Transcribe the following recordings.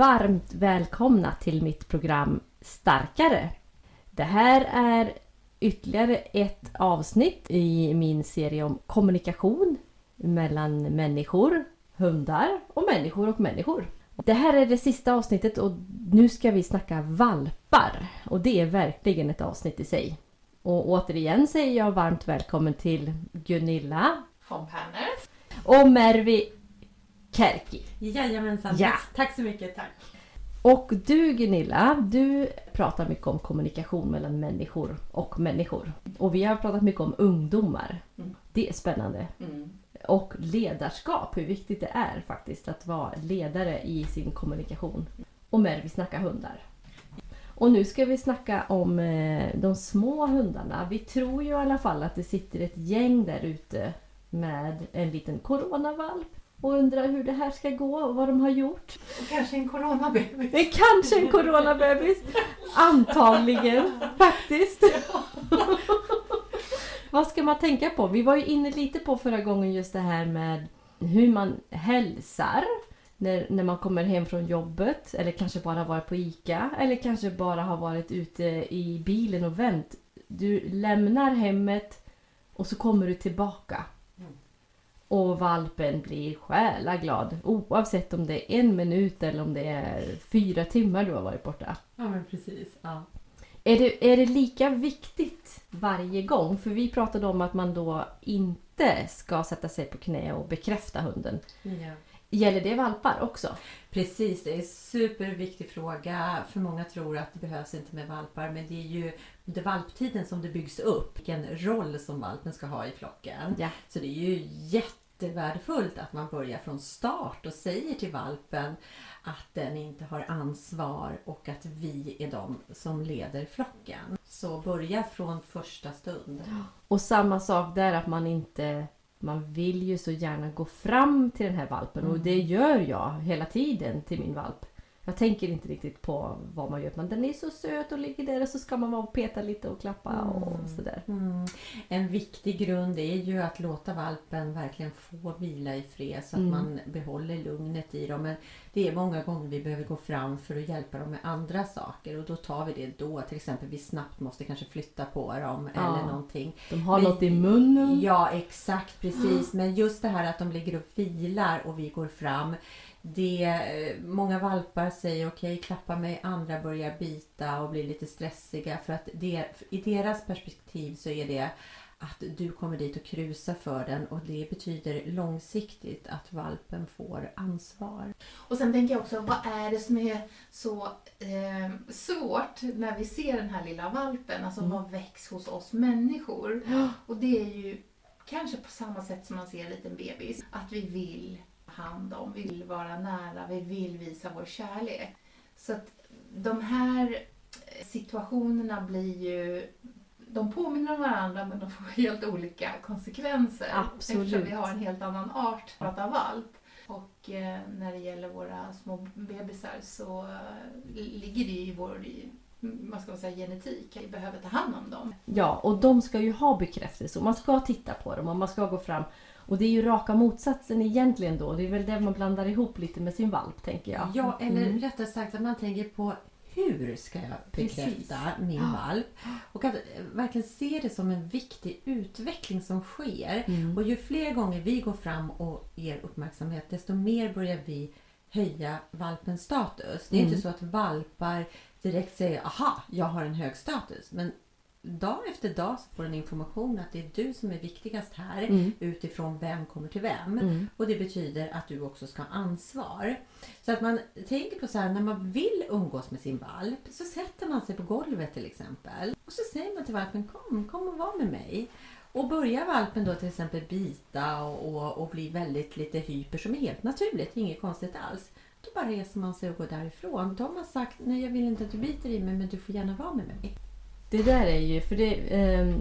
varmt välkomna till mitt program Starkare. Det här är ytterligare ett avsnitt i min serie om kommunikation mellan människor, hundar och människor och människor. Det här är det sista avsnittet och nu ska vi snacka valpar. Och det är verkligen ett avsnitt i sig. Och återigen säger jag varmt välkommen till Gunilla von Perner. och Mervi Kärki. Jajamensan. Ja. Tack, så mycket. Tack. Och du Gunilla, du pratar mycket om kommunikation mellan människor och människor. Och vi har pratat mycket om ungdomar. Mm. Det är spännande. Mm. Och ledarskap, hur viktigt det är faktiskt att vara ledare i sin kommunikation. Och med vi snackar hundar. Och nu ska vi snacka om eh, de små hundarna. Vi tror ju i alla fall att det sitter ett gäng där ute med en liten coronavalp och undrar hur det här ska gå och vad de har gjort. Och kanske en coronabebis. Det är kanske en coronabebis. Antagligen faktiskt. Vad ska man tänka på? Vi var ju inne lite på förra gången just det här med hur man hälsar när, när man kommer hem från jobbet. Eller kanske bara varit på ICA. Eller kanske bara har varit ute i bilen och vänt. Du lämnar hemmet och så kommer du tillbaka. Och valpen blir själaglad oavsett om det är en minut eller om det är fyra timmar du har varit borta. Ja men precis. Ja. Är det, är det lika viktigt varje gång? För vi pratade om att man då inte ska sätta sig på knä och bekräfta hunden. Ja. Gäller det valpar också? Precis, det är en superviktig fråga. För många tror att det behövs inte med valpar men det är ju under valptiden som det byggs upp vilken roll som valpen ska ha i flocken. Ja. Så det är ju jättevärdefullt att man börjar från start och säger till valpen att den inte har ansvar och att vi är de som leder flocken. Så börja från första stund. Och samma sak där att man inte... Man vill ju så gärna gå fram till den här valpen och Mm. det gör jag hela tiden till min valp. Jag tänker inte riktigt på vad man gör men den är så söt och ligger där och så ska man vara och peta lite och klappa och Mm. sådär. Mm. En viktig grund är ju att låta valpen verkligen få vila i fred så att Mm. man behåller lugnet i dem. Men det är många gånger vi behöver gå fram för att hjälpa dem med andra saker och då tar vi det då. Till exempel vi snabbt måste kanske flytta på dem Ja. eller någonting. De har Vi- något i munnen. Ja, exakt precis. Men just det här att de ligger och vilar och vi går fram. Det, eh, många valpar säger okej, klappa mig, andra börjar bita och blir lite stressiga. För att det, i deras perspektiv så är det att du kommer dit och krusar för den och det betyder långsiktigt att valpen får ansvar. Och sen tänker jag också, vad är det som är så eh, svårt när vi ser den här lilla valpen? Alltså Mm. vad väcks hos oss människor? Och det är ju kanske på samma sätt som man ser en liten bebis. Att vi vill hand om, vi vill vara nära, vi vill visa vår kärlek. Så att de här eh, situationerna blir ju de påminner om varandra men de får helt olika konsekvenser. Absolut. Eftersom vi har en helt annan art prata valp. Och eh, när det gäller våra små bebisar så eh, ligger det i vår vad ska man säga, genetik. Vi behöver ta hand om dem. Ja, och de ska ju ha bekräftelse och man ska titta på dem och man ska gå fram. Och det är ju raka motsatsen egentligen då. Det är väl det man blandar ihop lite med sin valp tänker jag. Ja, eller Mm. rättare sagt att man tänker på hur ska jag bekräfta Precis. min valp? Och att eh, verkligen se det som en viktig utveckling som sker. Mm. Och ju fler gånger vi går fram och ger uppmärksamhet desto mer börjar vi höja valpens status. Det är Mm. inte så att valpar direkt säger aha, jag har en hög status. Men dag efter dag så får den information att det är du som är viktigast här Mm. utifrån vem kommer till vem. Mm. Och det betyder att du också ska ha ansvar. Så att man tänker på så här, när man vill umgås med sin valp så sätter man sig på golvet till exempel. Och så säger man till valpen, kom, kom och var med mig. Och börjar valpen då till exempel bita och, och, och bli väldigt lite hyper som är helt naturligt, inget konstigt alls. Då bara reser man sig och går därifrån. Då har man sagt, nej jag vill inte att du biter i mig men du får gärna vara med mig. Det där är ju, för det, ehm,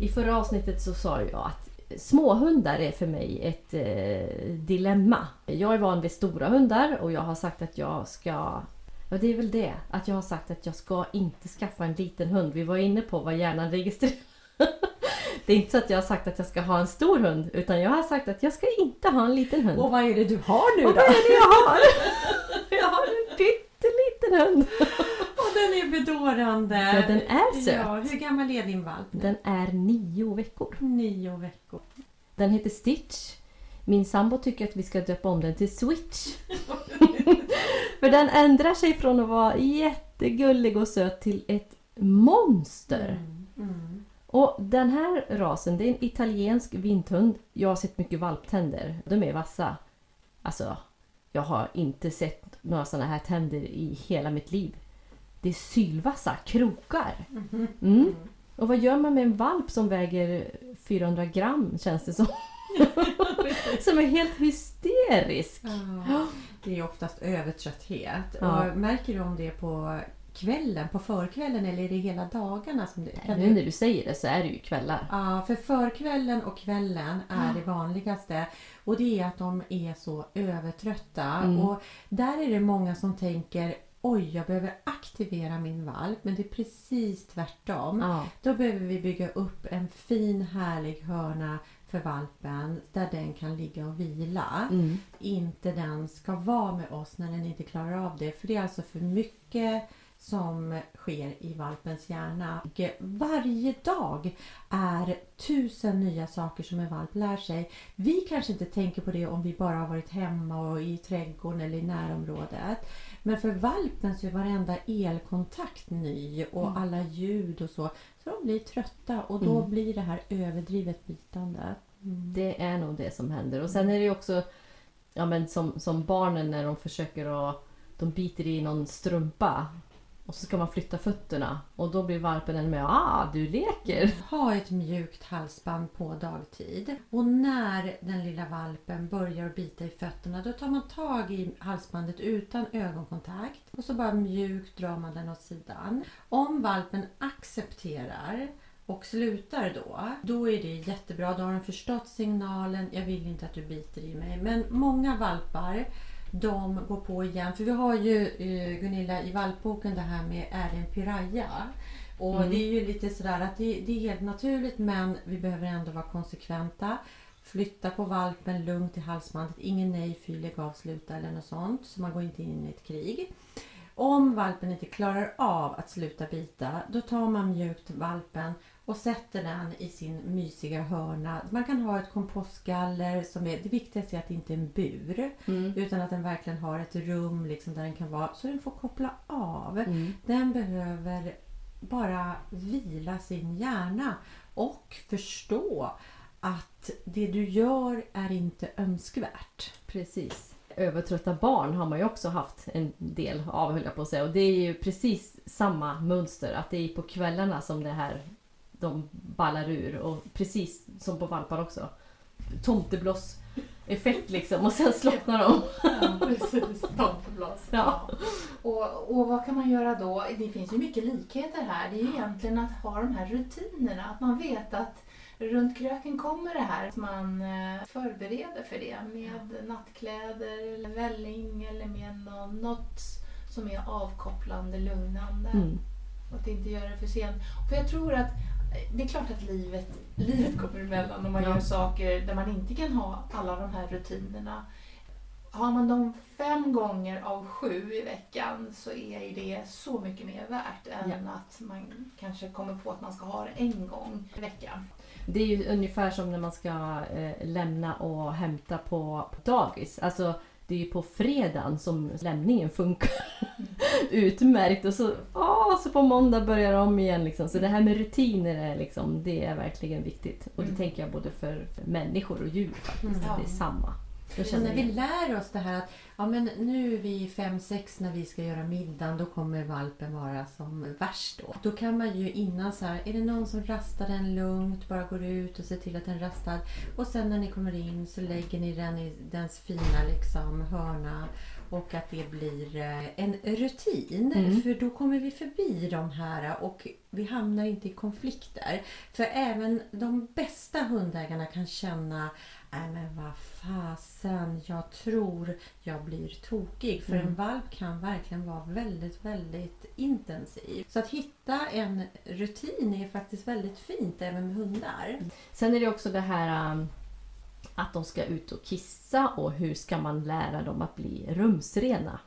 i förra avsnittet så sa jag att småhundar är för mig ett eh, dilemma. Jag är van vid stora hundar och jag har sagt att jag ska Ja, det är väl det. Att jag har sagt att jag ska inte skaffa en liten hund. Vi var inne på vad hjärnan registrerar. Det är inte så att jag har sagt att jag ska ha en stor hund. Utan jag har sagt att jag ska inte ha en liten hund. Och vad är det du har nu Och då? vad är det jag har? Jag har en hund. Den är bedårande. Ja, den är söt. Ja, hur gammal är din valp nu? Den är nio veckor. Nio veckor. Den heter Stitch. Min sambo tycker att vi ska döpa om den till Switch. För den ändrar sig från att vara jättegullig och söt till ett monster. Mm. Mm. Och den här rasen, det är en italiensk vinthund. Jag har sett mycket valptänder. De är vassa. Alltså, jag har inte sett några sådana här tänder i hela mitt liv. Det är sylvassa krokar. Mhm. Mm. Och vad gör man med en valp som väger 400 gram känns det som? som är helt hysterisk. Ja, det är oftast övertrötthet. Ja. Och märker du om det på kvällen, på förkvällen eller är det hela dagarna? Som det, kan Nu du, när du säger det så är det ju kvällar. ja, för förkvällen och kvällen är det vanligaste. Och det är att de är så övertrötta. Mm. Och där är det många som tänker Oj, jag behöver aktivera min valp. Men det är precis tvärtom. Ja. Då behöver vi bygga upp en fin härlig hörna för valpen där den kan ligga och vila. Mm. Inte den ska vara med oss när den inte klarar av det. För det är alltså för mycket som sker i valpens hjärna. Och varje dag är tusen nya saker som en valp lär sig. Vi kanske inte tänker på det om vi bara har varit hemma och i trädgården eller i närområdet. Men för valpen så är varenda elkontakt ny och alla ljud och så. Så de blir trötta och då Mm. blir det här överdrivet bitande. Mm. Det är nog det som händer. Och sen är det också ja, men som, som barnen när de försöker att... De biter i någon strumpa. Och så ska man flytta fötterna. Och då blir valpen med ah, du leker. Ha ett mjukt halsband på dagtid. Och när den lilla valpen börjar bita i fötterna då tar man tag i halsbandet utan ögonkontakt. Och så bara mjukt drar man den åt sidan. Om valpen accepterar och slutar då, då är det jättebra. Då har den förstått signalen. Jag vill inte att du biter i mig. Men många valpar de går på igen. För vi har ju eh, Gunilla i valpboken det här med en piraya? Och Mm. det är ju lite sådär att det, det är helt naturligt men vi behöver ändå vara konsekventa. Flytta på valpen lugnt i halsbandet. Ingen nej, fy, lägg av, sluta eller något sånt. Så man går inte in i ett krig. Om valpen inte klarar av att sluta bita, då tar man mjukt valpen och sätter den i sin mysiga hörna. Man kan ha ett kompostgaller som är, det viktigaste är att det inte är en bur. Mm. Utan att den verkligen har ett rum liksom där den kan vara, så den får koppla av. Mm. Den behöver bara vila sin hjärna och förstå att det du gör är inte önskvärt. Precis. Övertrötta barn har man ju också haft en del av höll jag på att säga. Och det är ju precis samma mönster. Att det är på kvällarna som det här de ballar ur. Och precis som på valpar också. Tomtebloss effekt liksom och sen slocknar de. Ja, precis. Tomteblås. Ja. Och, och vad kan man göra då? Det finns ju mycket likheter här. Det är ju egentligen att ha de här rutinerna. Att man vet att runt kröken kommer det här. Att man eh, förbereder för det med nattkläder eller välling eller med nå- något som är avkopplande, lugnande. Mm. Och att inte göra det för sent. För jag tror att det är klart att livet, livet kommer emellan och man Ja. gör saker där man inte kan ha alla de här rutinerna. Har man dem fem gånger av sju i veckan så är det så mycket mer värt än Ja. att man kanske kommer på att man ska ha det en gång i veckan. Det är ju ungefär som när man ska eh, lämna och hämta på, på dagis. Alltså det är ju på fredagen som lämningen funkar utmärkt. Och så, åh, så på måndag börjar de om igen. Liksom. Så det här med rutiner är, liksom, det är verkligen viktigt. Och det Mm. tänker jag både för, för människor och djur faktiskt. Mm. Att det är samma. Och när vi lär oss det här att ja, men nu är vi fem sex när vi ska göra middagen, då kommer valpen vara som värst då. Då kan man ju innan så här, är det någon som rastar den lugnt, bara går ut och ser till att den rastar. Och sen när ni kommer in så lägger ni den i dens fina liksom hörna och att det blir eh, en rutin. Mm. För då kommer vi förbi de här och vi hamnar inte i konflikter. För även de bästa hundägarna kan känna Nej men vad fasen, jag tror jag blir tokig. För Mm. en valp kan verkligen vara väldigt, väldigt intensiv. Så att hitta en rutin är faktiskt väldigt fint även med hundar. Sen är det också det här um, att de ska ut och kissa och hur ska man lära dem att bli rumsrena?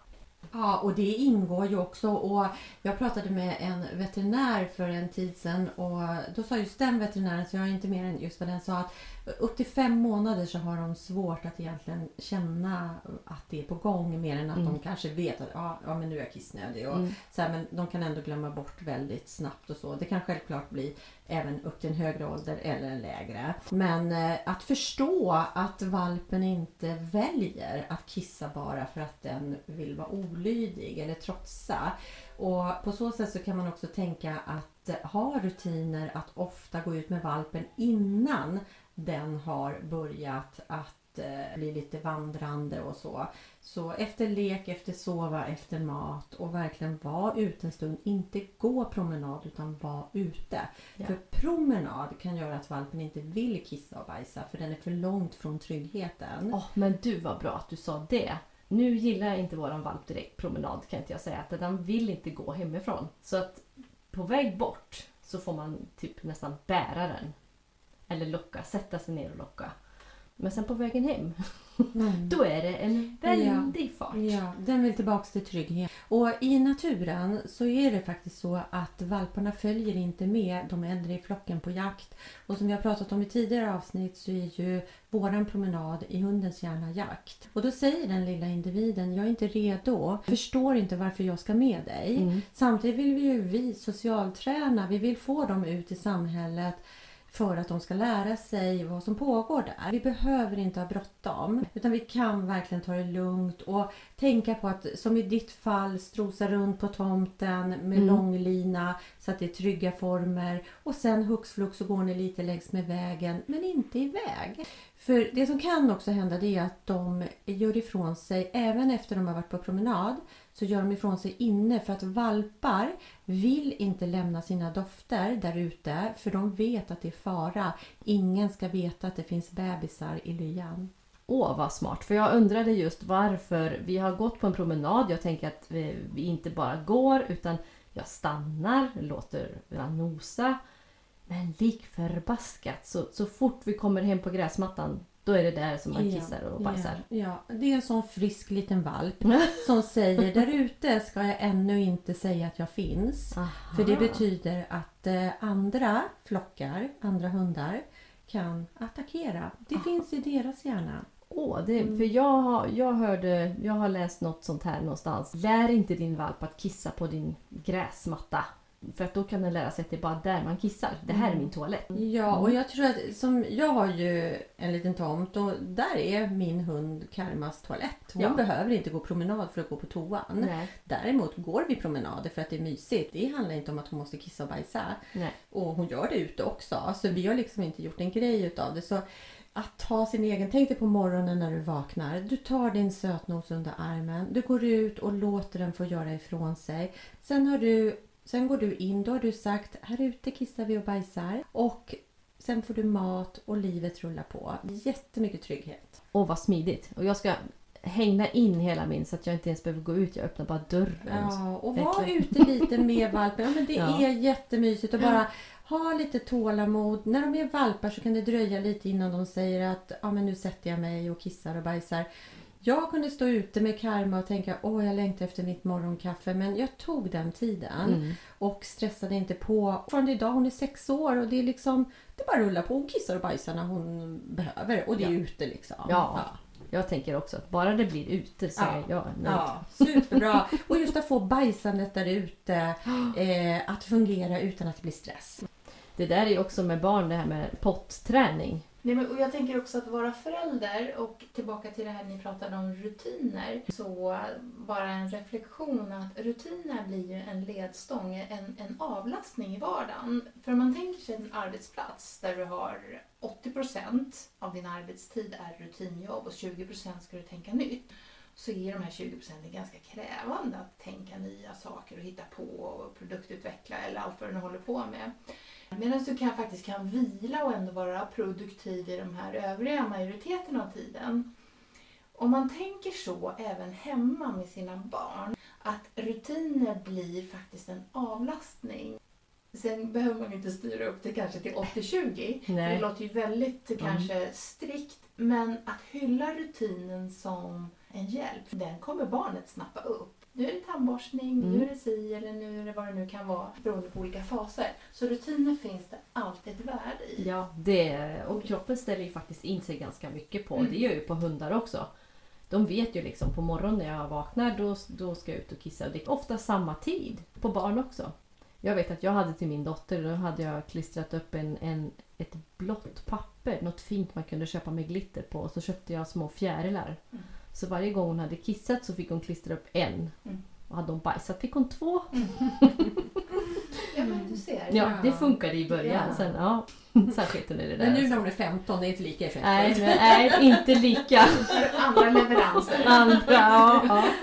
Ja, och det ingår ju också. Och jag pratade med en veterinär för en tid sedan och då sa just den veterinären, så jag är inte mer än just vad den sa, att upp till fem månader så har de svårt att egentligen känna att det är på gång mer än att Mm. de kanske vet att ja, ja, men nu är jag kissnödig. Och Mm. så här, men de kan ändå glömma bort väldigt snabbt och så. Det kan självklart bli även upp till en högre ålder eller en lägre. Men eh, att förstå att valpen inte väljer att kissa bara för att den vill vara olydig eller trotsa. Och på så sätt så kan man också tänka att ha rutiner att ofta gå ut med valpen innan den har börjat att eh, bli lite vandrande och så. Så efter lek, efter sova, efter mat och verkligen vara ute en stund. Inte gå promenad utan vara ute. Ja. För promenad kan göra att valpen inte vill kissa och bajsa för den är för långt från tryggheten. Åh, men du var bra att du sa det. Nu gillar inte våran valp direkt promenad kan inte jag säga. Att den vill inte gå hemifrån. Så att på väg bort så får man typ nästan bära den. Eller locka, sätta sig ner och locka. Men sen på vägen hem, Mm. då är det en väldig fart. Ja, den vill tillbaks till trygghet. Och i naturen så är det faktiskt så att valparna följer inte med de äldre i flocken på jakt. Och som vi har pratat om i tidigare avsnitt så är ju våran promenad i hundens hjärna jakt. Och då säger den lilla individen, jag är inte redo, förstår inte varför jag ska med dig. Mm. Samtidigt vill vi ju vi socialträna, vi vill få dem ut i samhället för att de ska lära sig vad som pågår där. Vi behöver inte ha bråttom utan vi kan verkligen ta det lugnt och tänka på att som i ditt fall strosa runt på tomten med Mm. långlina så att det är trygga former och sen hux flux så går ni lite längs med vägen men inte iväg. För det som kan också hända det är att de gör ifrån sig även efter de har varit på promenad så gör de ifrån sig inne för att valpar vill inte lämna sina dofter där ute för de vet att det är fara. Ingen ska veta att det finns bebisar i lyan. Åh, vad smart. För jag undrade just varför vi har gått på en promenad. Jag tänker att vi, inte bara går utan jag stannar, låter den nosa. Men lik förbaskat så, så fort vi kommer hem på gräsmattan då är det där som man kissar och bajsar. Ja, ja, det är en sån frisk liten valp som säger där ute ska jag ännu inte säga att jag finns. Aha. För det betyder att eh, andra flockar, andra hundar kan attackera. Det Aha. finns i deras hjärna. Åh, det, Mm. för jag har, jag hörde, jag har läst något sånt här någonstans. Lär inte din valp att kissa på din gräsmatta. För att då kan den lära sig att det är bara där man kissar. Det här är Mm. min toalett. Ja, och jag tror att som jag har ju en liten tomt och där är min hund Karmas toalett. Hon Ja. behöver inte gå promenad för att gå på toan. Nej, Däremot går vi promenader för att det är mysigt. Det handlar inte om att hon måste kissa och bajsa. nej. Och hon gör det ute också. Så vi har liksom inte gjort en grej utav det. Så att ta sin egen... Tänk dig på morgonen när du vaknar. Du tar din sötnos under armen. Du går ut och låter den få göra ifrån sig. Sen, har du, sen går du in. Då har du sagt här ute kissar vi och bajsar. Och sen får du mat och livet rullar på. Jättemycket trygghet. Åh, vad smidigt. Och jag ska hängna in hela min så att jag inte ens behöver gå ut. Jag öppnar bara dörren. Ja, och var ute lite med valpen. Ja, men det Ja. är jättemysigt att bara ha lite tålamod. När de är valpar så kan det dröja lite innan de säger att ja, men nu sätter jag mig och kissar och bajsar. Jag kunde stå ute med Karma och tänka åh jag längtar efter mitt morgonkaffe men jag tog den tiden Mm. och stressade inte på. Från idag, hon är sex år och det är liksom det bara rullar på. Hon kissar och bajsar när hon behöver och det är Ja. ute liksom. Ja. Jag tänker också att bara det blir ute så Ja. är jag nöjd. Ja, superbra. Och just att få bajsandet där ute eh, att fungera utan att det blir stress. Det där är ju också med barn det här med potträning. Nej, men, och jag tänker också att vara förälder och tillbaka till det här ni pratade om rutiner. Så bara en reflektion att rutiner blir ju en ledstång, en, en avlastning i vardagen. För om man tänker sig en arbetsplats där du har 80% av din arbetstid är rutinjobb och 20% ska du tänka nytt. Så är de här 20% ganska krävande att tänka nya saker och hitta på och produktutveckla eller allt vad du nu håller på med. Medan du kan, faktiskt kan vila och ändå vara produktiv i de här övriga majoriteten av tiden. Om man tänker så även hemma med sina barn, att rutiner blir faktiskt en avlastning. Sen behöver man inte styra upp det kanske till 80-20, för det låter ju väldigt kanske strikt. Men att hylla rutinen som en hjälp, den kommer barnet snappa upp. Nu är det tandborstning, Mm. nu är det si eller nu är det vad det nu kan vara beroende på olika faser. Så rutiner finns det alltid ett värde i. Ja, det, och kroppen ställer ju faktiskt in sig ganska mycket på. Mm. Det gör ju på hundar också. De vet ju liksom på morgonen när jag vaknar då, då ska jag ut och kissa. Och det är ofta samma tid. På barn också. Jag vet att jag hade till min dotter, då hade jag klistrat upp en, en, ett blått papper, något fint man kunde köpa med glitter på. Och så köpte jag små fjärilar. Mm. Så varje gång hon hade kissat så fick hon klistra upp en. Mm. Och hade hon bajsat fick hon två. Ja, men du ser. Ja, det funkade i början. Ja. Sen, ja, sen sket hon i det där. Men nu när hon är 15 det är inte lika effektfullt. Nej, nej, inte lika. Andra leveranser. Andra, ja, ja.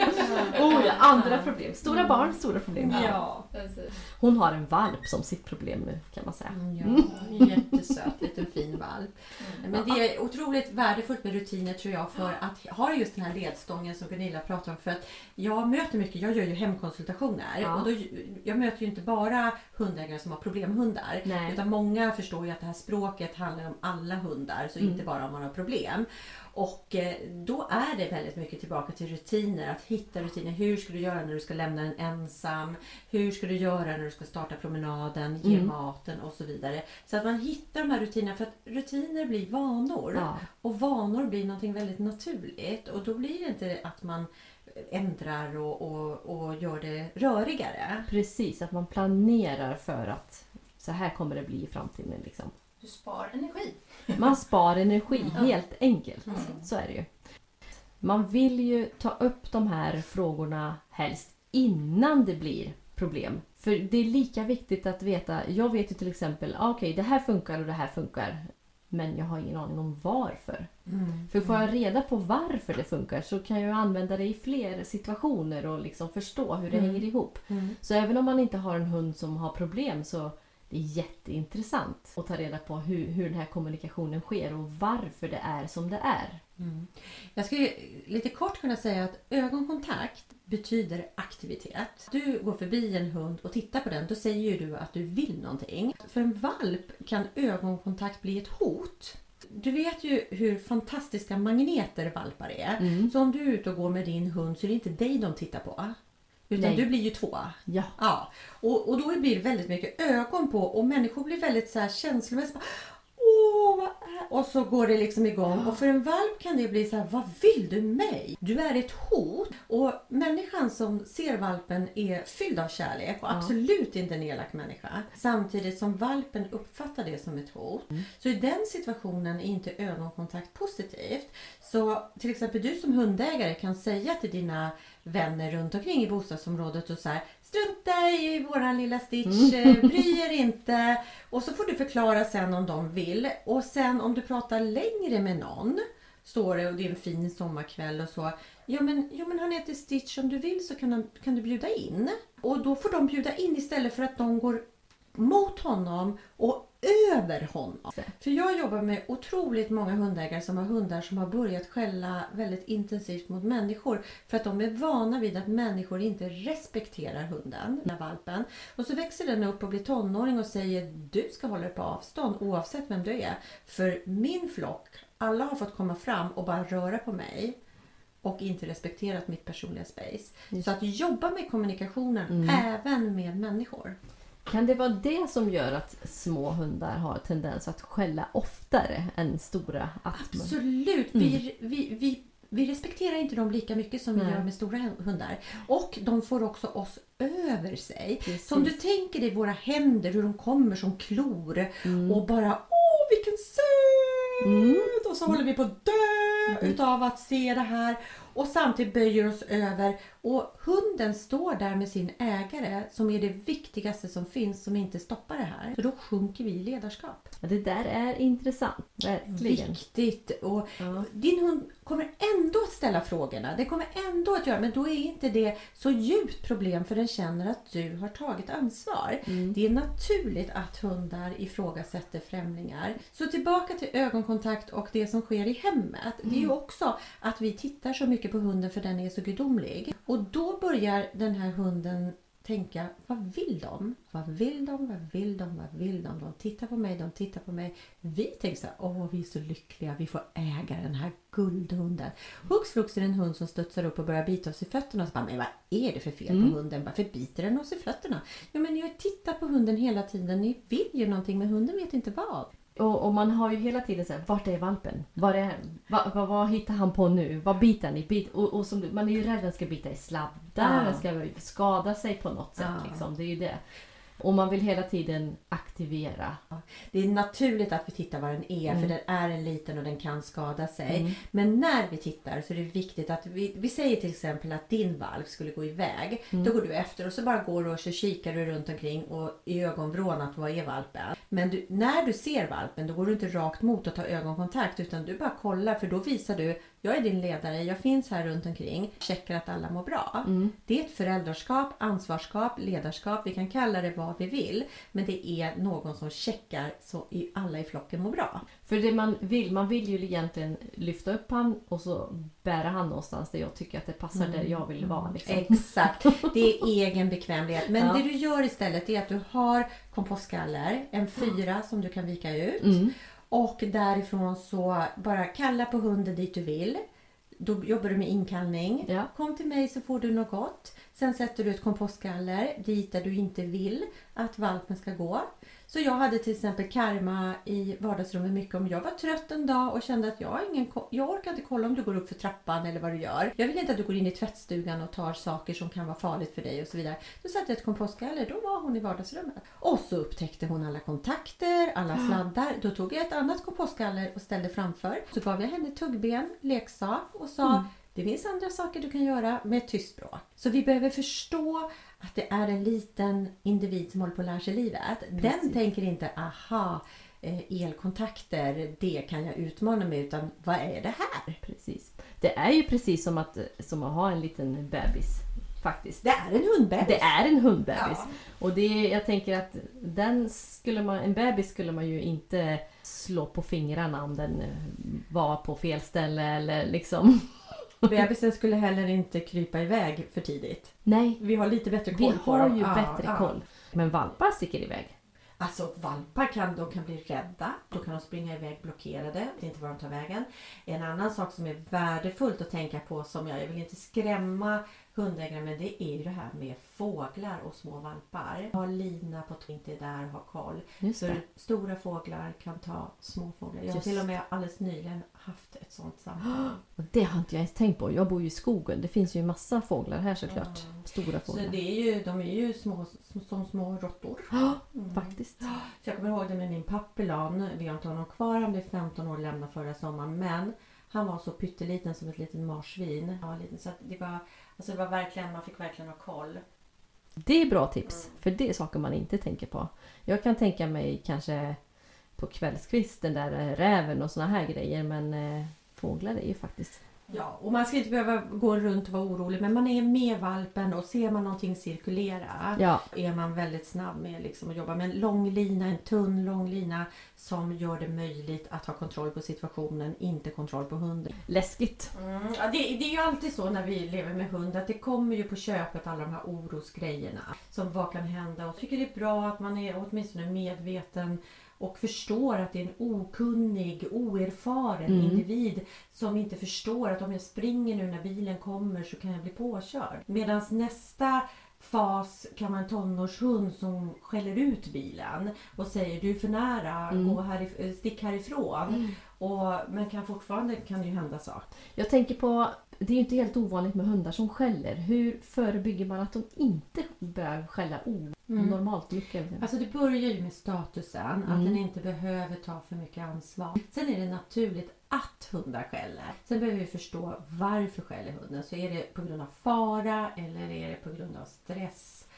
Oh, ja, andra problem. Stora barn, stora problem. Ja. Hon har en valp som sitt problem nu kan man säga. Mm, ja, jättesöt liten fin valp. Mm. Men det är otroligt värdefullt med rutiner tror jag för att ha just den här ledstången som Gunilla pratar om. För att jag möter mycket, jag gör ju hemkonsultationer Ja. och då, jag möter ju inte bara hundägare som har problemhundar. Nej. Utan många förstår ju att här språket handlar om alla hundar, så Mm. inte bara om man har problem. Och eh, då är det väldigt mycket tillbaka till rutiner, att hitta rutiner. Hur ska du göra när du ska lämna den ensam? Hur ska du göra när du ska starta promenaden, ge Mm. maten och så vidare. Så att man hittar de här rutinerna, för att rutiner blir vanor. Ja, Och vanor blir någonting väldigt naturligt och då blir det inte att man ändrar och, och, och gör det rörigare. precis. Att man planerar för att så här kommer det bli i framtiden. Liksom. Du spar energi. Man spar energi helt enkelt. Mm. Så är det ju. Man vill ju ta upp de här frågorna helst innan det blir problem. För det är lika viktigt att veta. Jag vet ju till exempel, ah, okej det här funkar och det här funkar. Men jag har ingen aning om varför. För får jag reda på varför det funkar så kan jag använda det i fler situationer och liksom förstå hur det Mm. hänger ihop. Mm. Så även om man inte har en hund som har problem så det är jätteintressant att ta reda på hur, hur den här kommunikationen sker och varför det är som det är. Mm. Jag skulle lite kort kunna säga att ögonkontakt betyder aktivitet. Du går förbi en hund och tittar på den, då säger ju du att du vill någonting. För en valp kan ögonkontakt bli ett hot. Du vet ju hur fantastiska magneter valpar är. Mm. Så om du är ute och går med din hund så är det inte dig de tittar på. Utan Nej. du blir ju två. Ja, Ja, och, och då blir det väldigt mycket ögon på och människor blir väldigt så här känslomässiga. Åh. Och så går det liksom igång. Och för en valp kan det bli så här, vad vill du mig? Du är ett hot. Och människan som ser valpen är fylld av kärlek och Ja. absolut inte en elak människa. Samtidigt som valpen uppfattar det som ett hot. Så i den situationen är inte ögonkontakt positivt. Så till exempel du som hundägare kan säga till dina vänner runt omkring i bostadsområdet och så här Strunta i våran lilla Stitch, eh, bry er inte. Och så får du förklara sen om de vill. Och sen om du pratar längre med någon, står det och det är en fin sommarkväll och så. Ja men, ja, men han heter Stitch, om du vill så kan, han, kan du bjuda in. Och då får de bjuda in istället för att de går mot honom och över honom. För jag jobbar med otroligt många hundägare som har hundar som har börjat skälla väldigt intensivt mot människor för att de är vana vid att människor inte respekterar hunden, den här valpen. Och så växer den upp och blir tonåring och säger du ska hålla dig på avstånd oavsett vem du är. För min flock, alla har fått komma fram och bara röra på mig och inte respekterat mitt personliga space. Just. Så att jobba med kommunikationen Mm. även med människor. Kan det vara det som gör att små hundar har tendens att skälla oftare än stora? Att man- Absolut. Vi, vi, vi, vi respekterar inte dem lika mycket som vi Nej. gör med stora hundar. Och de får också oss över sig. Precis. Så om du tänker dig våra händer, hur de kommer som klor Mm. och bara Åh vilken söt! Mm. Och så håller vi på att dö utav att se det här. Och samtidigt böjer oss över. Och hunden står där med sin ägare som är det viktigaste som finns som inte stoppar det här. Så då sjunker vi i ledarskap. Ja, det där är intressant. Verkligen. Viktigt. Och Ja. din hund kommer ändå att ställa frågorna. Det kommer ändå att göra, men då är inte det så djupt problem för den känner att du har tagit ansvar. Mm. Det är naturligt att hundar ifrågasätter främlingar. Så tillbaka till ögonkontakt och det som sker i hemmet. Det är ju också att vi tittar så mycket på hunden för den är så gudomlig. Och då börjar den här hunden tänka, vad vill de? Vad vill de? Vad vill de? Vad vill de? De tittar på mig, de tittar på mig. Vi tänker så här, åh vi är så lyckliga, vi får äga den här guldhunden. Hux flux är det en hund som studsar upp och börjar bita oss i fötterna. Och så bara, men vad är det för fel på hunden? Varför biter den oss i fötterna? Ja men jag tittar på hunden hela tiden, ni vill ju någonting men hunden vet inte vad. Och, och man har ju hela tiden så här, vart är valpen? Var är, vad, vad, vad hittar han på nu? Vad biter han i? Bit, och, och som, man är ju rädd att den ska bita i sladdar, Ja. den ska skada sig på något sätt. Ja. Liksom. Det är ju det. Och man vill hela tiden aktivera. Det är naturligt att vi tittar var den är Mm. för den är en liten och den kan skada sig. Mm. Men när vi tittar så är det viktigt att vi, vi säger till exempel att din valp skulle gå iväg. Mm. Då går du efter och så bara går du och så kikar du runt omkring och i ögonvrån att vad är valpen? Men du, när du ser valpen då går du inte rakt mot och tar ögonkontakt utan du bara kollar för då visar du jag är din ledare, jag finns här runt omkring, checkar att alla mår bra. Mm. Det är ett föräldraskap, ansvarskap, ledarskap, vi kan kalla det vad vi vill. Men det är någon som checkar så alla i flocken mår bra. För det man vill, man vill ju egentligen lyfta upp han och så bära han någonstans där jag tycker att det passar där jag vill vara. Liksom. Exakt, det är egen bekvämlighet. Men Ja. det du gör istället är att du har kompostgaller, en fyra som du kan vika ut. Mm. Och därifrån så bara kalla på hunden dit du vill. Då jobbar du med inkallning. Ja. Kom till mig så får du något gott. Sen sätter du ett kompostgaller dit där du inte vill att valpen ska gå. Så jag hade till exempel karma i vardagsrummet mycket om jag var trött en dag och kände att jag, ingen, jag orkar inte kolla om du går upp för trappan eller vad du gör. Jag vill inte att du går in i tvättstugan och tar saker som kan vara farligt för dig och så vidare. Då satte jag ett kompostgaller, då var hon i vardagsrummet. Och så upptäckte hon alla kontakter, alla sladdar. Då tog jag ett annat kompostgaller och ställde framför. Så gav jag henne tuggben, leksak och sa det finns andra saker du kan göra med ett tyst språk. Så vi behöver förstå att det är en liten individ som håller på att lära sig livet. Den Precis. tänker inte aha, eh, elkontakter, det kan jag utmana mig utan vad är det här? Precis. Det är ju precis som att, som att ha en liten bebis. Faktiskt. Det är en hundbebis. Det är en hundbebis. Ja. Och det, jag tänker att den skulle man, en bebis skulle man ju inte slå på fingrarna om den eh, var på fel ställe eller liksom. Bebisen skulle heller inte krypa iväg för tidigt. Nej, Vi har lite bättre vi koll på har dem. ju Ja, bättre ja. koll. Men valpar sticker iväg. Alltså valpar kan, de kan bli rädda. Då kan de springa iväg blockerade. Är inte var de tar vägen. En annan sak som är värdefullt att tänka på som jag, jag vill inte skrämma hundägare men det är ju det här med fåglar och små valpar. Ha lina på att inte är där och ha koll. Just Så det. stora fåglar kan ta små fåglar. Jag har till och med alldeles nyligen haft ett sånt samtal. Och det har inte jag ens tänkt på. Jag bor ju i skogen. Det finns ju massa fåglar här såklart. Stora Så fåglar. det är ju, de är ju små, som, små råttor. Ja, Mm. faktiskt. Så jag kommer ihåg det med min papillan. Vi har inte honom kvar. Han blev 15 år lämnad förra sommaren. Men han var så pytteliten som ett litet marsvin. Var liten, så det, var, alltså det var verkligen, man fick verkligen ha koll. Det är bra tips. För det är saker man inte tänker på. Jag kan tänka mig kanske på kvällskvisten där eh, räven och såna här grejer. Men eh, fåglar är ju faktiskt... Ja, och man ska inte behöva gå runt och vara orolig. Men man är med valpen och ser man någonting cirkulera. Ja, är man väldigt snabb med liksom att jobba med en lång lina, en tunn lång lina som gör det möjligt att ha kontroll på situationen, inte kontroll på hunden. läskigt. Mm, ja, det, det är ju alltid så när vi lever med hund att det kommer ju på köpet alla de här orosgrejerna. Som vad kan hända? Och jag tycker det är bra att man är åtminstone medveten och förstår att det är en okunnig, oerfaren Mm. individ som inte förstår att om jag springer nu när bilen kommer så kan jag bli påkörd. Medan nästa fas kan vara en tonårshund som skäller ut bilen och säger du är för nära, Mm. gå härif- stick härifrån. Och, men kan fortfarande kan det ju hända saker. Jag tänker på, det är ju inte helt ovanligt med hundar som skäller. Hur förebygger man att de inte börjar skälla onormalt mycket? Alltså det börjar ju med statusen, att Mm. den inte behöver ta för mycket ansvar. Sen är det naturligt att hundar skäller. Sen behöver vi förstå varför skäller hunden. Så är det på grund av fara eller är det på grund av stress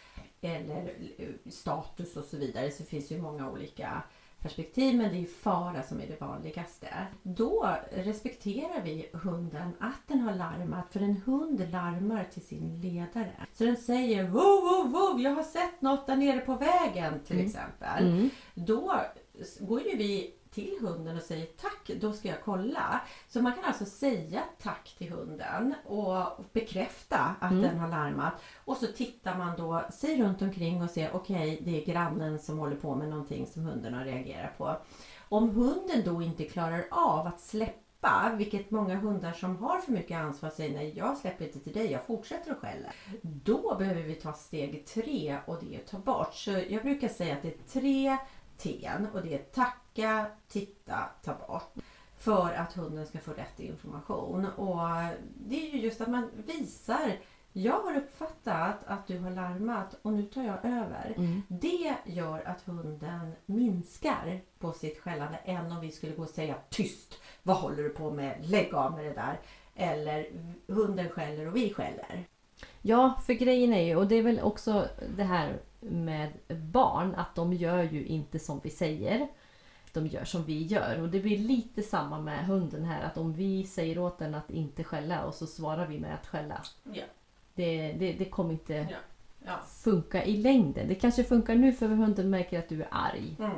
eller eh, status och så vidare. Så finns ju många olika perspektiv men det är ju fara som är det vanligaste. Då respekterar vi hunden att den har larmat för en hund larmar till sin ledare. Så den säger wow, wow, wow, jag har sett något där nere på vägen till Mm. exempel. Mm. Då går ju vi till hunden och säger tack, då ska jag kolla. Så man kan alltså säga tack till hunden och bekräfta att Mm. den har larmat. Och så tittar man då sig runt omkring och ser okej, det är grannen som håller på med någonting som hunden har reagerat på. Om hunden då inte klarar av att släppa, vilket många hundar som har för mycket ansvar säger nej, jag släpper inte till dig, jag fortsätter att skälla. Då behöver vi ta steg tre och det är att ta bort. Så jag brukar säga att det är tre T'n och det är tacka, titta, ta bort. För att hunden ska få rätt information. Och det är ju just att man visar jag har uppfattat att du har larmat och nu tar jag över. Mm. Det gör att hunden minskar på sitt skällande än om vi skulle gå och säga tyst. Vad håller du på med? Lägg av med det där. Eller hunden skäller och vi skäller. Ja, för grejen är ju, och det är väl också det här med barn, att de gör ju inte som vi säger. De gör som vi gör. Och det blir lite samma med hunden här, att om vi säger åt den att inte skälla och så svarar vi med att skälla. Ja. Det, det, det kommer inte Ja. Ja. funka i längden. Det kanske funkar nu för hunden märker att du är arg. Mm.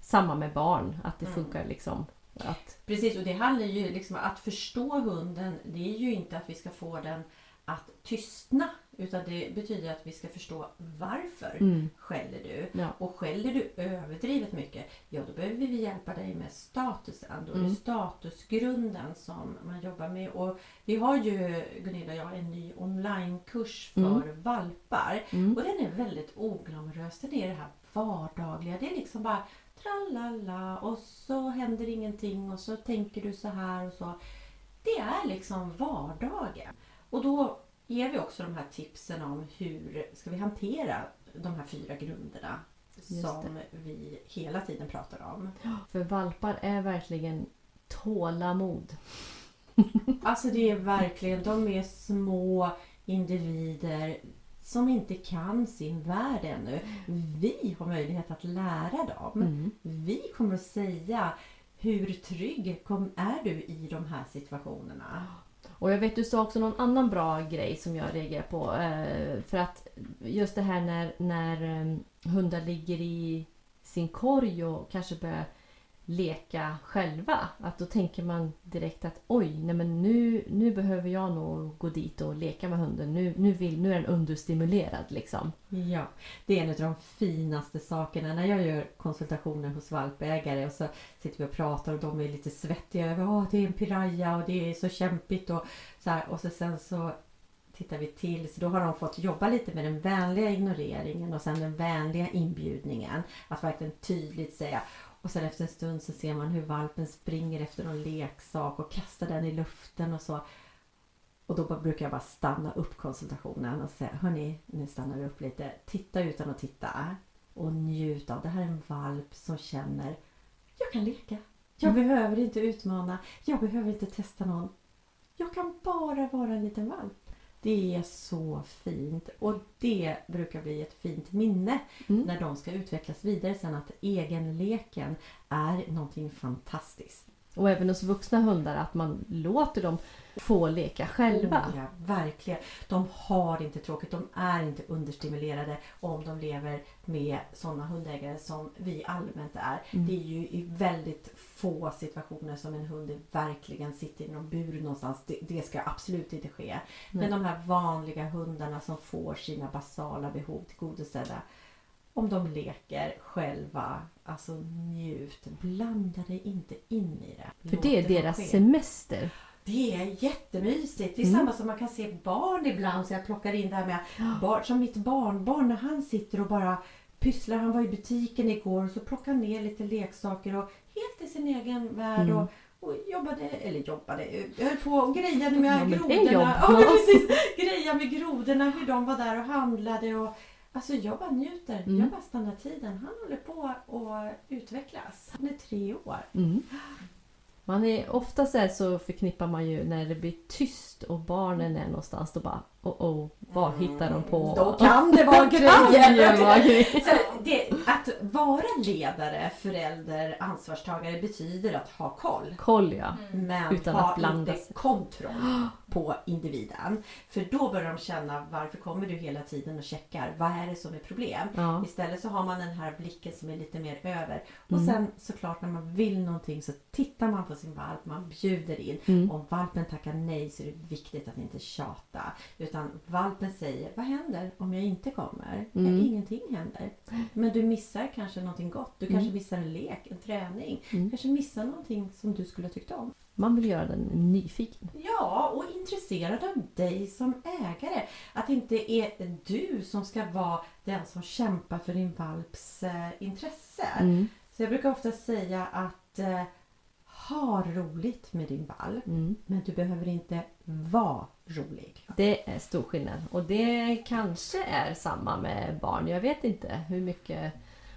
Samma med barn, att det Mm. funkar liksom. Att, Precis, och det handlar ju liksom att förstå hunden. Det är ju inte att vi ska få den att tystna. Utan det betyder att vi ska förstå varför mm, skäller du. ja. Och skäller du överdrivet mycket, ja då behöver vi hjälpa dig med statusen. Då är det Mm. statusgrunden som man jobbar med. Och vi har ju, Gunilla och jag, en ny onlinekurs för Mm. valpar. Mm. Och den är väldigt oglamorös. Den är det här vardagliga. Det är liksom bara tralala och så händer ingenting och så tänker du så här och så. Det är liksom vardagen. Och då ger vi också de här tipsen om hur ska vi hantera de här fyra grunderna som vi hela tiden pratar om. För valpar är verkligen tålamod. Alltså det är verkligen, de är små individer som inte kan sin värld ännu. Vi har möjlighet att lära dem. Mm. Vi kommer att säga hur trygg är du i de här situationerna? Och jag vet du sa också någon annan bra grej som jag reagerar på. Eh, för att just det här när, när ehm, hundar ligger i sin korg och kanske börjar leka själva. Att då tänker man direkt att oj, nej men nu, nu behöver jag nog gå dit och leka med hunden. Nu, nu, vill, nu är den understimulerad liksom. Ja, det är en av de finaste sakerna när jag gör konsultationer hos valpägare och så sitter vi och pratar och de är lite svettiga över att det är en piraya och det är så kämpigt och så här, och så sen så tittar vi till så då har de fått jobba lite med den vänliga ignoreringen och sen den vänliga inbjudningen. Att verkligen tydligt säga och sen efter en stund så ser man hur valpen springer efter någon leksak och kastar den i luften och så. Och då brukar jag bara stanna upp konsultationen och säga Hörni, nu stannar vi upp lite. Titta utan att titta. Och njut av. Det här är en valp som känner Jag kan leka. Jag behöver inte utmana. Jag behöver inte testa någon. Jag kan bara vara en liten valp. Det är så fint och det brukar bli ett fint minne Mm. när de ska utvecklas vidare sen att egenleken är någonting fantastiskt. Och även hos vuxna hundar att man låter dem få leka själva. Oh, ja, verkligen. De har inte tråkigt. De är inte understimulerade om de lever med sådana hundägare som vi allmänt är. Mm. Det är ju i väldigt få situationer som en hund verkligen sitter i någon bur någonstans. Det, det ska absolut inte ske. Nej. Men de här vanliga hundarna som får sina basala behov tillgodosedda. Om de leker själva, alltså njut. Blanda dig inte in i det. För Låt det är deras ske. semester. Det är jättemysigt. Det är Mm. samma som man kan se barn ibland. Så jag plockar in det här med barn, som mitt barnbarn när han sitter och bara pysslar. Han var i butiken igår och så plockade ner lite leksaker och helt i sin egen värld. Mm. Och, och jobbade, eller jobbade, jag höll på och grejade med Ja, grodorna. Ja, men precis. Grejade med grodorna, hur de var där och handlade. Och, alltså jag bara njuter. Mm. Jag bara stannar tiden. Han håller på att utvecklas. Han är tre år. Mm. Man är, ofta så, så förknippar man ju när det blir tyst och barnen är någonstans då bara oh, oh, vad hittar de på? Mm, Då kan det vara grejer. att vara ledare, förälder, ansvarstagare betyder att ha koll. Koll ja. Men Utan ha att blanda inte kontroll på individen. För då börjar de känna varför kommer du hela tiden och checkar? Vad är det som är problem? ja. Istället så har man den här blicken som är lite mer över. Och Mm. sen såklart när man vill någonting så tittar man på sin valp, man bjuder in. Mm. Om valpen tackar nej så är det viktigt att inte tjata. Utan valpen säger, vad händer om jag inte kommer? Mm. Ja, ingenting händer. Men du missar kanske någonting gott. Du kanske Mm. missar en lek, en träning. Mm. kanske missar någonting som du skulle ha tyckt om. Man vill göra den nyfiken. Ja, och intresserad av dig som ägare. Att det inte är du som ska vara den som kämpar för din valps eh, intresse. Mm. Så jag brukar ofta säga att eh, ha roligt med din valp. Mm. Men du behöver inte vara rolig. Det är stor skillnad. Och det kanske är samma med barn. Jag vet inte hur mycket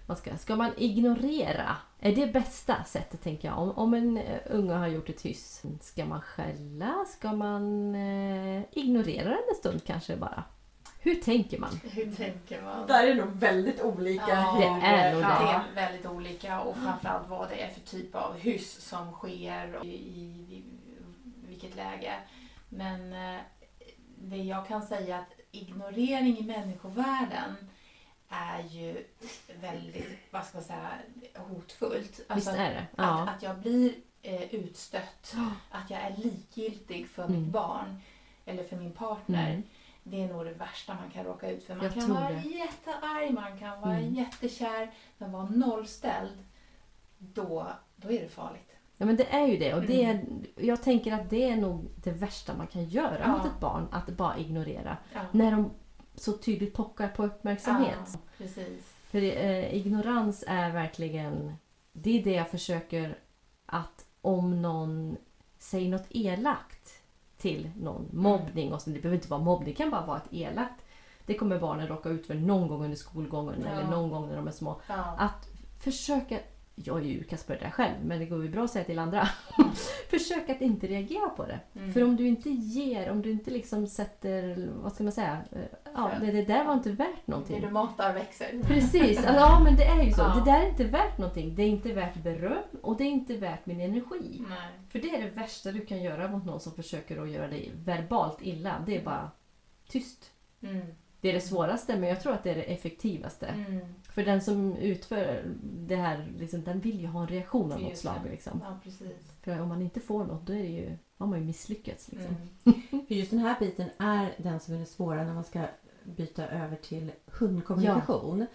man ska... Ska man ignorera? Är det bästa sättet tänker jag? Om, om en unge har gjort ett hyss. Ska man skälla? Ska man eh, ignorera den en stund kanske bara? Hur tänker man? Hur tänker man? Där är nog väldigt olika. Ja, Det är nog ja, det. det är väldigt olika och framförallt vad det är för typ av hyss som sker i, i vilket läge. Men eh, det jag kan säga att ignorering i människovärlden är ju väldigt, vad ska man säga, hotfullt. Alltså, Visst är det? att, Ja. att jag blir eh, utstött, att jag är likgiltig för Mm. mitt barn eller för min partner. Mm. Det är nog det värsta man kan råka ut för. Man Jag kan vara det. jättearg, man kan vara Mm. jättekär, men vara nollställd, då, då är det farligt. Ja men det är ju det. Och det är, Mm. jag tänker att det är nog det värsta man kan göra Ja. mot ett barn. Att bara ignorera. Ja, När de så tydligt pockar på uppmärksamhet. Ja. För eh, ignorans är verkligen... Det är det jag försöker att om någon säger något elakt till någon, mobbning och så, det behöver inte vara mobbning, det kan bara vara ett elakt. Det kommer barnen råka ut för någon gång under skolgången eller någon gång när de är små. Att försöka, jag är ju utkast på det där själv men det går ju bra att säga till andra. Försök att inte reagera på det. Mm. För om du inte ger, om du inte liksom sätter, vad ska man säga, ja det, det där var inte värt Det någonting. du matar växer. Precis, alltså, ja men det är ju så. Ja. Det där är inte värt någonting. Det är inte värt beröm och det är inte värt min energi. Nej. För det är det värsta du kan göra mot någon som försöker att göra dig verbalt illa. Det är bara tyst. Mm. Det är det svåraste men jag tror att det är det effektivaste. Mm. För den som utför det här, liksom, den vill ju ha en reaktion av något slag. Liksom. Ja. För om man inte får något då är det ju, har man ju misslyckats. Liksom. Mm. För just den här biten är den som är det svåra när man ska byta över till hundkommunikation.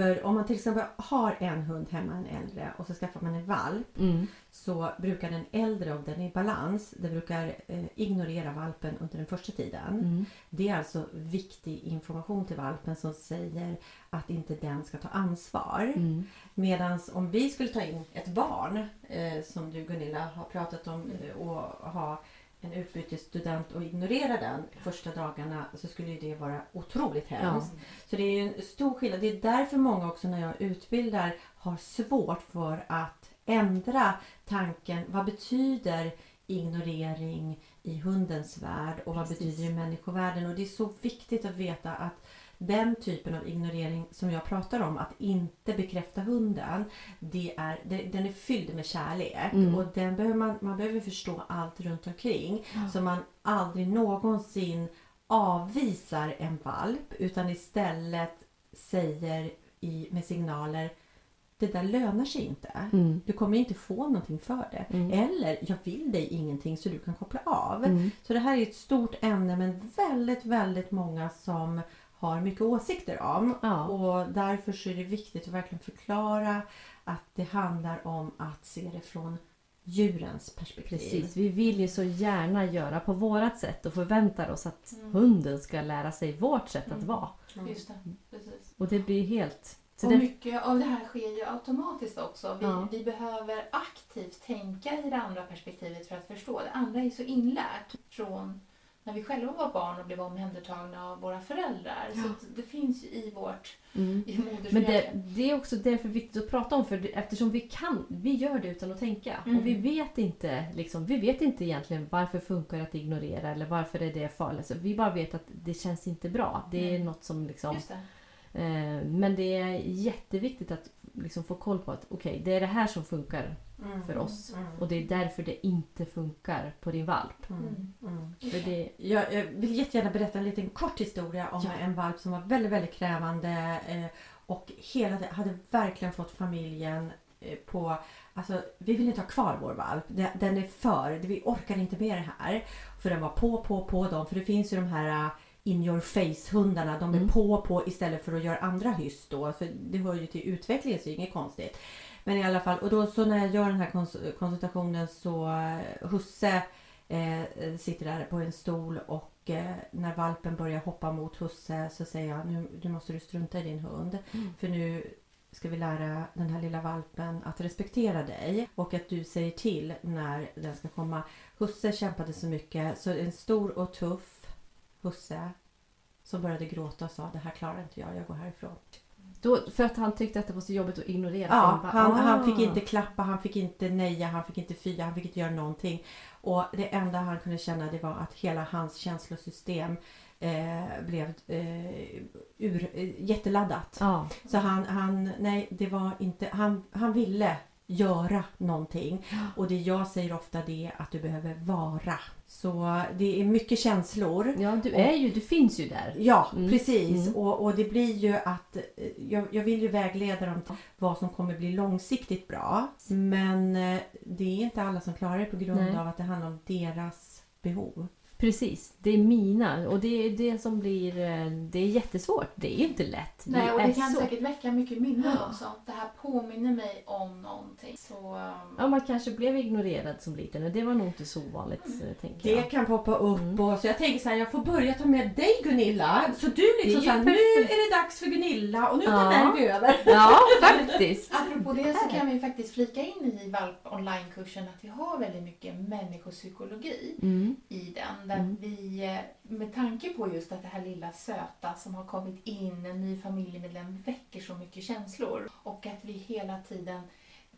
För om man till exempel har en hund hemma, en äldre, och så skaffar man en valp Mm. så brukar den äldre, om den är i balans, den brukar eh, ignorera valpen under den första tiden. Mm. Det är alltså viktig information till valpen som säger att inte den ska ta ansvar. Mm. Medan om vi skulle ta in ett barn, eh, som du Gunilla har pratat om, eh, och ha en utbytesstudent och ignorera den första dagarna så skulle det vara otroligt hemskt. Så det är en stor skillnad. Det är därför många också när jag utbildar har svårt för att ändra tanken. Vad betyder ignorering i hundens värld och vad Precis. betyder det i människovärlden? Och det är så viktigt att veta att den typen av ignorering som jag pratar om, att inte bekräfta hunden, det är, det, den är fylld med kärlek. Mm. Och den behöver man, man behöver förstå allt runt omkring. Ja. Så man aldrig någonsin avvisar en valp utan istället säger i, med signaler det där lönar sig inte. Mm. Du kommer inte få någonting för det. Mm. Eller jag vill dig ingenting så du kan koppla av. Mm. Så det här är ett stort ämne men väldigt, väldigt många som har mycket åsikter om. Ja. Och därför så är det viktigt att verkligen förklara att det handlar om att se det från djurens perspektiv. Precis, vi vill ju så gärna göra på vårat sätt och förväntar oss att Mm. hunden ska lära sig vårt sätt att Mm. vara. Just det, precis. Och det blir helt... Så och det, mycket av det här sker ju automatiskt också. Vi, Ja. vi behöver aktivt tänka i det andra perspektivet för att förstå. Det andra är så inlärt från när vi själva var barn och blev omhändertagna av våra föräldrar. Ja. Så det finns ju i vårt Mm. i Men det, det är också därför viktigt att prata om för eftersom vi kan, vi gör det utan att tänka. Mm. Och vi vet inte liksom, vi vet inte egentligen varför funkar det att ignorera eller varför är det farligt. Så vi bara vet att det känns inte bra. Det är Mm. något som liksom... Eh, men det är jätteviktigt att liksom få koll på att okej, det är det här som funkar Mm. för oss. Mm. Och det är därför det inte funkar på din valp. Mm. Mm. För det, Jag, jag vill jättegärna berätta en liten kort historia om Ja. en valp som var väldigt, väldigt krävande eh, och hela, det- hade verkligen fått familjen eh, på... Alltså, vi vill inte ha kvar vår valp. Den, är för. Vi orkar inte med det här. För den var på, på, på dem. För det finns ju de här in your face-hundarna. De är Mm. på, på istället för att göra andra hyss då. För det hör ju till utvecklingen så det är inget konstigt. Men i alla fall, och då så när jag gör den här kons- konsultationen så eh, Husse eh, sitter där på en stol och eh, när valpen börjar hoppa mot husse så säger jag nu, nu måste du strunta i din hund. Mm. För nu ska vi lära den här lilla valpen att respektera dig och att du säger till när den ska komma. Husse kämpade så mycket så en stor och tuff husse som började gråta och sa det här klarar inte jag, jag går härifrån. då, för att han tyckte att det var så jobbigt att ignorera Ja, valp. han, han Ah. fick inte klappa, han fick inte neja, han fick inte fya, han fick inte göra någonting. Och det enda han kunde känna det var att hela hans känslosystem eh, blev eh, ur, eh, jätteladdat. Ja, Så han, han, nej det var inte, han, han ville göra någonting. Och det jag säger ofta det är att du behöver vara. Så det är mycket känslor. ja du är ju, du finns ju där. Ja, Mm. precis. Mm. Och, och det blir ju att eh, jag, jag vill ju vägleda dem till vad som kommer bli långsiktigt bra. Men eh, det är inte alla som klarar det på grund Nej. av att det handlar om deras behov. Precis, det är mina och det är det som blir, eh, det är jättesvårt. Det är inte lätt. Nej, och det kan så- säkert väcka mycket minnen Ja. också. Det här påminner mig om någonting. Så, um, Ja, man kanske blev ignorerad som liten och det var nog inte så ovanligt eh, tänker Det jag. kan poppa upp Mm. och så jag tänker så här, jag får börja ta med dig Gunilla. Så du Det är liksom ju så här, nu är det dags för Gunilla och nu Ja. tar vi över. Ja, faktiskt. Apropå det så kan vi faktiskt flika in i Valp online-kursen att vi har väldigt mycket människopsykologi Mm. i den. Där Mm. vi, eh, med tanke på just att det här lilla söta som har kommit in, en ny familjemedlem, väcker så mycket känslor. Och att vi hela tiden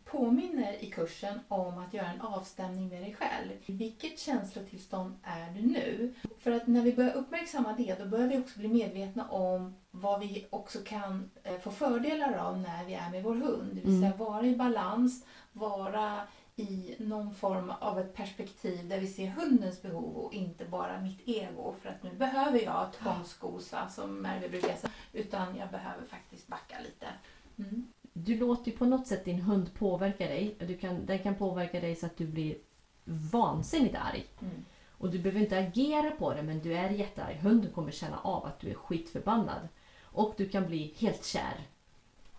påminner i kursen om att göra en avstämning med dig själv. Vilket känslotillstånd är du nu? För att när vi börjar uppmärksamma det, då börjar vi också bli medvetna om vad vi också kan eh, få fördelar av när vi är med vår hund. Det vill Mm. säga vara i balans, vara i någon form av ett perspektiv där vi ser hundens behov och inte bara mitt ego. För att nu behöver jag tvångsgosa som Merve brukar säga. Utan jag behöver faktiskt backa lite. Mm. Du låter ju på något sätt din hund påverka dig. Du kan, den kan påverka dig så att du blir vansinnigt arg. Mm. Och du behöver inte agera på det men du är jättearg. Hunden kommer känna av att du är skitförbannad. Och du kan bli helt kär.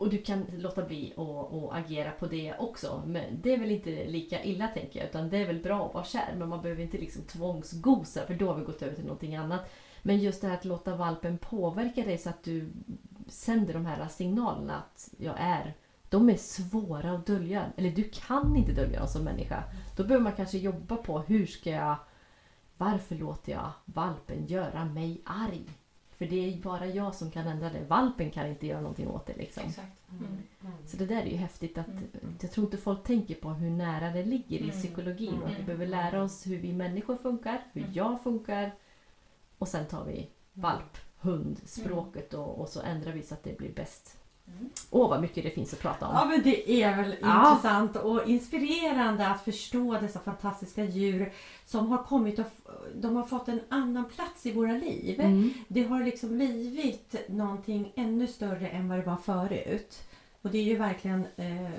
Och du kan låta bli och, och agera på det också. Men det är väl inte lika illa tänker jag. Utan det är väl bra att vara kär. Men man behöver inte liksom tvångsgosa för då har vi gått över till någonting annat. Men just det här att låta valpen påverka dig så att du sänder de här signalerna att jag är de är svåra att dölja. Eller du kan inte dölja dem som människa. Då behöver man kanske jobba på hur ska jag... Varför låter jag valpen göra mig arg? För det är bara jag som kan ändra det. Valpen kan inte göra någonting åt det. Liksom. Exakt. Mm. Så det där är ju häftigt. att Mm. Jag tror inte folk tänker på hur nära det ligger i Mm. psykologin. Och att vi Mm. behöver lära oss hur vi människor funkar, hur Mm. jag funkar. Och sen tar vi valp, hund, språket och, och så ändrar vi så att det blir bäst. Mm. Åh, vad mycket det finns att prata om. Ja men det är väl Ja. intressant och inspirerande att förstå dessa fantastiska djur som har kommit och de har fått en annan plats i våra liv. Mm. Det har liksom blivit någonting ännu större än vad det var förut. Och det är ju verkligen eh,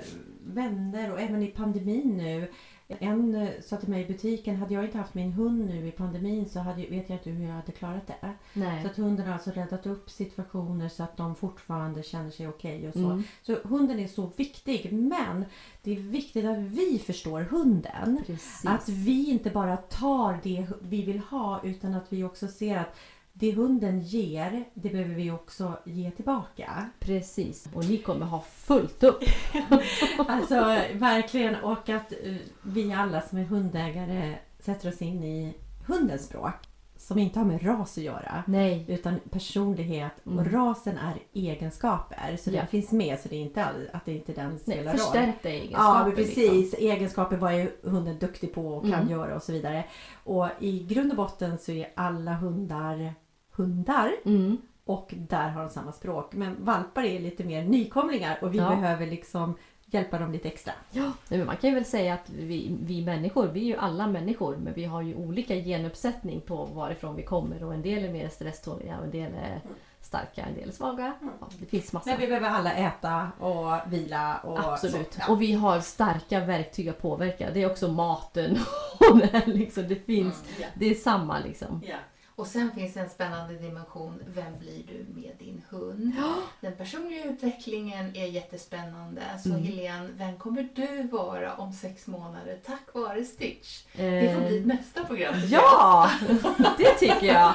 vänner och även i pandemin nu. En eh, sa till mig i butiken, hade jag inte haft min hund nu i pandemin så hade, vet jag inte hur jag hade klarat det. Nej. Så att hunden har alltså räddat upp situationer så att de fortfarande känner sig okej och så. Mm. Så hunden är så viktig men det är viktigt att vi förstår hunden. Precis. Att vi inte bara tar det vi vill ha utan att vi också ser att det hunden ger, det behöver vi också ge tillbaka. Precis. Och ni kommer ha fullt upp. Alltså verkligen och att eh, vi alla som är hundägare sätter oss in i hundens språk. som inte har med ras att göra. Nej. Utan personlighet och Mm. rasen är egenskaper. Så Ja. den finns med så det är inte all, att det inte den Nej, spelar roll. förstärkta Ja, egenskaper. men precis. Egenskaper, vad är hunden duktig på och kan Mm. göra och så vidare. Och i grund och botten så är alla hundar hundar. Mm. och där har de samma språk. Men valpar är lite mer nykomlingar och vi Ja. behöver liksom hjälpa dem lite extra. Ja, men man kan ju väl säga att vi, vi människor, vi är ju alla människor men vi har ju olika genuppsättning på varifrån vi kommer och en del är mer stresståliga och en del är starka, en del är svaga. Ja, det finns massa. Men vi behöver alla äta och vila och Absolut. så. Ja. Och vi har starka verktyg att påverka. Det är också maten och det, liksom, det finns. Ja. Det är samma liksom. Ja. Och sen finns det en spännande dimension. Vem blir du med din hund? Den personliga utvecklingen är jättespännande. Så Mm. Helene, vem kommer du vara om sex månader tack vare Stitch? Det får Eh, bli nästa program. Ja, det tycker jag.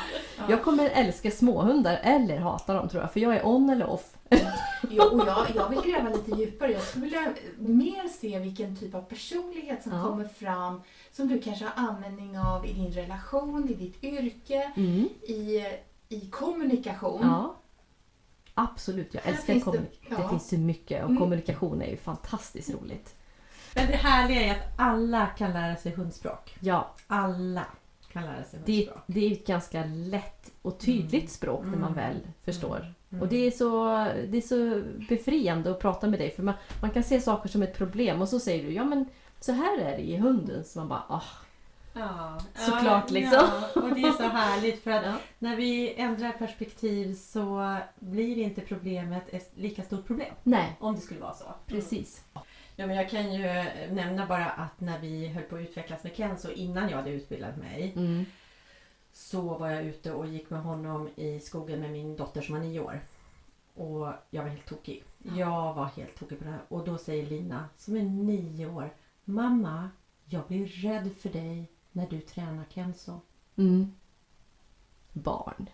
Jag kommer älska småhundar eller hata dem tror jag. För jag är on eller off. Jo, och jag, jag vill gräva lite djupare. Jag skulle vilja mer se vilken typ av personlighet som Ja. kommer fram som du kanske har användning av i din relation, i ditt yrke, Mm. i, i kommunikation. Ja. Absolut, jag Här älskar det- kommunikation. Det, ja. finns så mycket och Mm. kommunikation är ju fantastiskt roligt. Men det härliga är att alla kan lära sig hundspråk. Ja, Alla kan lära sig det, hundspråk. det är ett ganska lätt och tydligt Mm. språk när man Mm. väl förstår. Mm. Och det är, så, det är så befriande att prata med dig för man, man kan se saker som ett problem och så säger du ja men så här är det i hunden. Så man bara ah, Ja, Såklart, liksom. Ja, och det är så härligt för att ja. när vi ändrar perspektiv så blir inte problemet ett lika stort problem. Nej, Om det skulle vara så. precis. Ja, men jag kan ju nämna bara att när vi höll på att utvecklas med Ken så innan jag hade utbildat mig Mm. Så var jag ute och gick med honom i skogen med min dotter som var nio år. Och jag var helt tokig. Jag var helt tokig på det här. Och då säger Lina som är nio år Mamma, jag blir rädd för dig när du tränar Kenzo. Mm. Barn.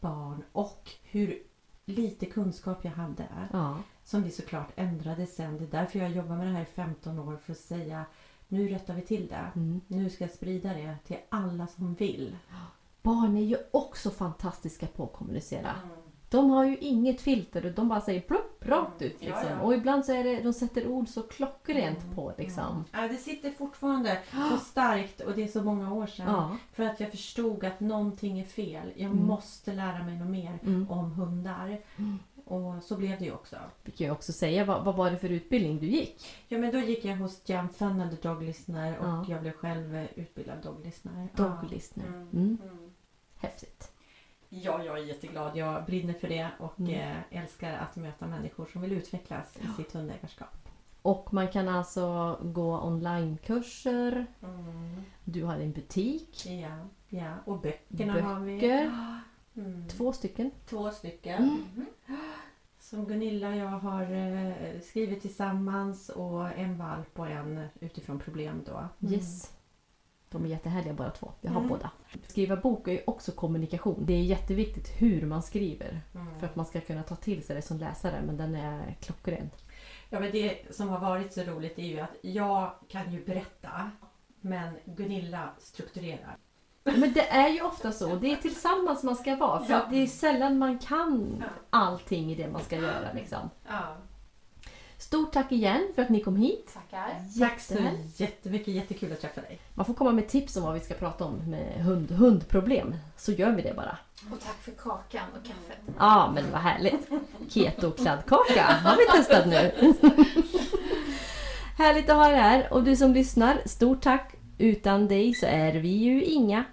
Barn och hur lite kunskap jag hade. Ja. Som vi såklart ändrade sen. Det är därför jag jobbar med det här i 15 år för att säga nu rättar vi till det. Mm. Nu ska jag sprida det till alla som vill. Barn är ju också fantastiska på att kommunicera. De har ju inget filter och de bara säger plopp rakt ut. Mm. Ja, Liksom. ja. Och ibland så är det, de sätter ord så klockrent Mm. på liksom. Ja, det sitter fortfarande så starkt och det är så många år sedan. Ja. För att jag förstod att någonting är fel. Jag Mm. måste lära mig något mer Mm. om hundar. Mm. Och så blev det ju också. Vi kan ju också säga vad, vad var det för utbildning du gick? Ja men då gick jag hos Jan Fennande Dog Listener och Ja. jag blev själv utbildad dog listener. Dog Ja. listener. Häftigt. Ja, jag är jätteglad. Jag brinner för det och Mm. eh, älskar att möta människor som vill utvecklas i sitt hundägarskap. Och man kan alltså gå onlinekurser. Mm. Du har en butik. Ja, ja, och böckerna har vi. Böcker. Mm. Två stycken. Två stycken. Mm. Som Gunilla och jag har eh, skrivit tillsammans och en valp och en utifrån problem då. Yes. De är jättehärliga båda två. Jag har Mm. båda. Skriva bok är ju också kommunikation. Det är jätteviktigt hur man skriver. Mm. För att man ska kunna ta till sig det som läsare. Men den är klockren. Ja, men det som har varit så roligt är ju att jag kan ju berätta men Gunilla strukturerar. Men det är ju ofta så. Det är tillsammans man ska vara. För Ja. att det är sällan man kan allting i det man ska göra. Liksom. Ja. Stort tack igen för att ni kom hit. Tackar. Tack så jättemycket, jättekul att träffa dig. Man får komma med tips om vad vi ska prata om med hund, hundproblem. Så gör vi det bara. Och tack för kakan och kaffet. Ja, men vad härligt. Keto-kladdkaka har vi testat nu. Härligt att ha er här. Och du som lyssnar, stort tack. Utan dig så är vi ju inga.